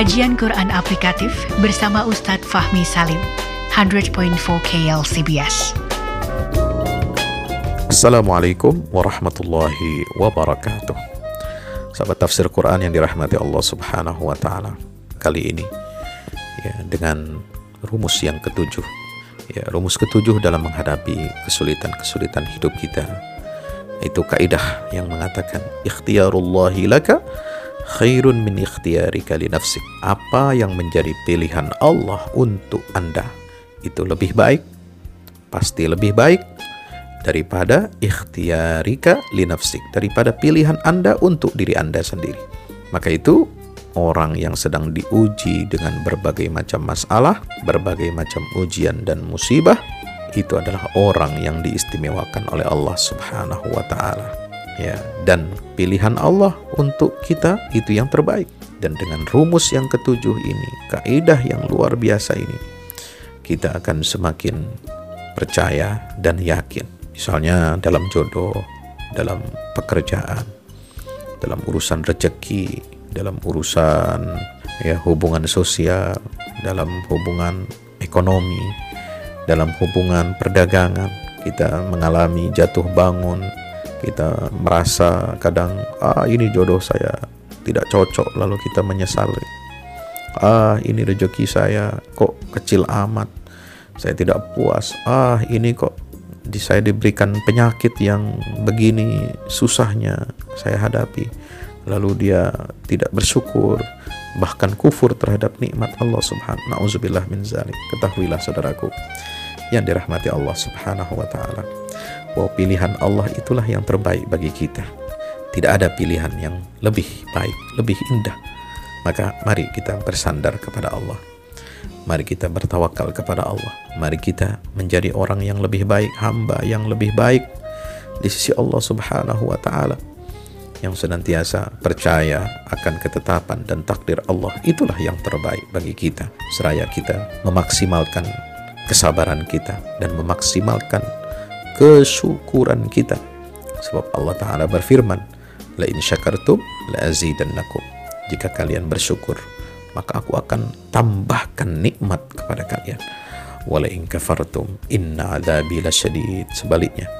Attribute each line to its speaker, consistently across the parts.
Speaker 1: Kajian Quran Aplikatif bersama Ustadz Fahmi Salim, 100.4 KLCBS.
Speaker 2: Assalamualaikum warahmatullahi wabarakatuh. Sahabat tafsir Quran yang dirahmati Allah Subhanahu wa taala. Kali ini ya dengan rumus yang ketujuh. Ya, rumus ketujuh dalam menghadapi kesulitan-kesulitan hidup kita. Itu kaidah yang mengatakan ikhtiarullahi laka khairun min ikhtiyarika li nafsik. Apa yang menjadi pilihan Allah untuk Anda itu lebih baik, pasti lebih baik daripada ikhtiarika li nafsik, daripada pilihan Anda untuk diri Anda sendiri. Maka itu orang yang sedang diuji dengan berbagai macam masalah, berbagai macam ujian dan musibah, itu adalah orang yang diistimewakan oleh Allah Subhanahu wa taala. Ya, dan pilihan Allah untuk kita itu yang terbaik. Dan dengan rumus yang ketujuh ini, kaidah yang luar biasa ini, kita akan semakin percaya dan yakin. Misalnya dalam jodoh, dalam pekerjaan, dalam urusan rezeki, dalam urusan ya hubungan sosial, dalam hubungan ekonomi, dalam hubungan perdagangan, kita mengalami jatuh bangun, kita merasa kadang ah ini jodoh saya tidak cocok lalu kita menyesali. Ah ini rezeki saya kok kecil amat. Saya tidak puas. Ah ini kok di saya diberikan penyakit yang begini susahnya saya hadapi lalu dia tidak bersyukur bahkan kufur terhadap nikmat Allah subhanahu na'udzubillah min zalik ketahuilah saudaraku yang dirahmati Allah subhanahu wa ta'ala bahwa pilihan Allah itulah yang terbaik bagi kita. Tidak ada pilihan yang lebih baik lebih indah. Maka mari kita bersandar kepada Allah. Mari kita bertawakal kepada Allah. Mari kita menjadi orang yang lebih baik hamba yang lebih baik. Di sisi Allah subhanahu wa ta'ala yang senantiasa percaya akan ketetapan dan takdir Allah itulah yang terbaik bagi kita. Seraya kita memaksimalkan kesabaran kita dan memaksimalkan kesyukuran kita sebab Allah taala berfirman la in syakartum la azidannakum jika kalian bersyukur maka aku akan tambahkan nikmat kepada kalian wala in kafartum inna adzabi lasyadid sebaliknya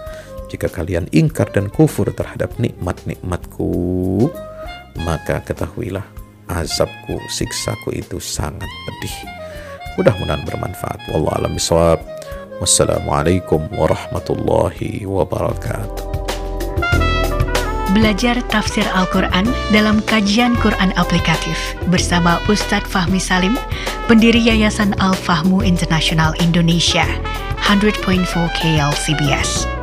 Speaker 2: jika kalian ingkar dan kufur terhadap nikmat-nikmatku, maka ketahuilah azabku, siksaku itu sangat pedih. Mudah-mudahan bermanfaat. Wallahu alam bisawab. Wassalamualaikum warahmatullahi wabarakatuh.
Speaker 1: Belajar tafsir Al-Quran dalam kajian Quran aplikatif bersama Ustadz Fahmi Salim, pendiri Yayasan Al-Fahmu International Indonesia, 100.4 KLCBS.